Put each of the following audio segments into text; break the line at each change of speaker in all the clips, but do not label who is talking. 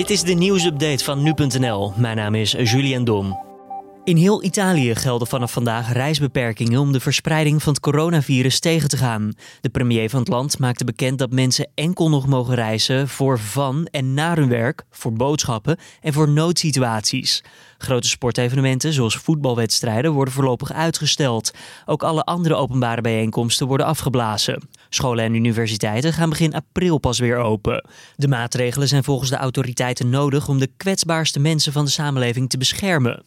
Dit is de nieuwsupdate van nu.nl. Mijn naam is Julian Dom. In heel Italië gelden vanaf vandaag reisbeperkingen om de verspreiding van het coronavirus tegen te gaan. De premier van het land maakte bekend dat mensen enkel nog mogen reizen voor van en naar hun werk, voor boodschappen en voor noodsituaties. Grote sportevenementen zoals voetbalwedstrijden worden voorlopig uitgesteld. Ook alle andere openbare bijeenkomsten worden afgeblazen. Scholen en universiteiten gaan begin april pas weer open. De maatregelen zijn volgens de autoriteiten nodig om de kwetsbaarste mensen van de samenleving te beschermen.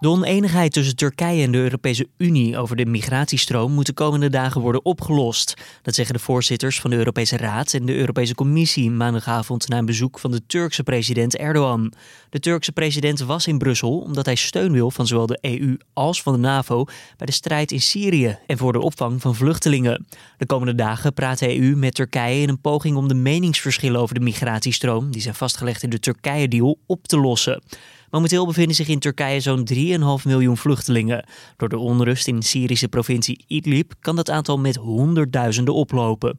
De oneenigheid tussen Turkije en de Europese Unie over de migratiestroom moet de komende dagen worden opgelost. Dat zeggen de voorzitters van de Europese Raad en de Europese Commissie maandagavond na een bezoek van de Turkse president Erdogan. De Turkse president was in Brussel omdat hij steun wil van zowel de EU als van de NAVO bij de strijd in Syrië en voor de opvang van vluchtelingen. De komende dagen praat de EU met Turkije in een poging om de meningsverschillen over de migratiestroom, die zijn vastgelegd in de Turkije-deal, op te lossen. Momenteel bevinden zich in Turkije zo'n 3,5 miljoen vluchtelingen. Door de onrust in de Syrische provincie Idlib kan dat aantal met honderdduizenden oplopen.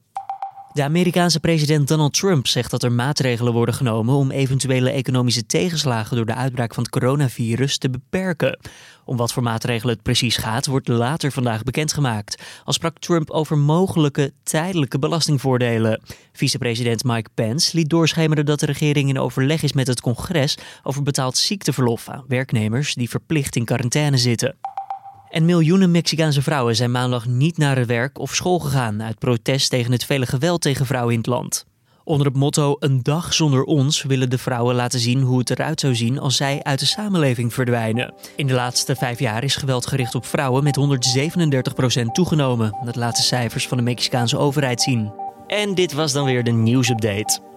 De Amerikaanse president Donald Trump zegt dat er maatregelen worden genomen om eventuele economische tegenslagen door de uitbraak van het coronavirus te beperken. Om wat voor maatregelen het precies gaat, wordt later vandaag bekendgemaakt. Al sprak Trump over mogelijke tijdelijke belastingvoordelen. Vicepresident Mike Pence liet doorschemeren dat de regering in overleg is met het congres over betaald ziekteverlof aan werknemers die verplicht in quarantaine zitten. En miljoenen Mexicaanse vrouwen zijn maandag niet naar het werk of school gegaan uit protest tegen het vele geweld tegen vrouwen in het land. Onder het motto Een dag zonder ons willen de vrouwen laten zien hoe het eruit zou zien als zij uit de samenleving verdwijnen. In de laatste vijf jaar is geweld gericht op vrouwen met 137% toegenomen. Dat laten cijfers van de Mexicaanse overheid zien. En dit was dan weer de nieuwsupdate.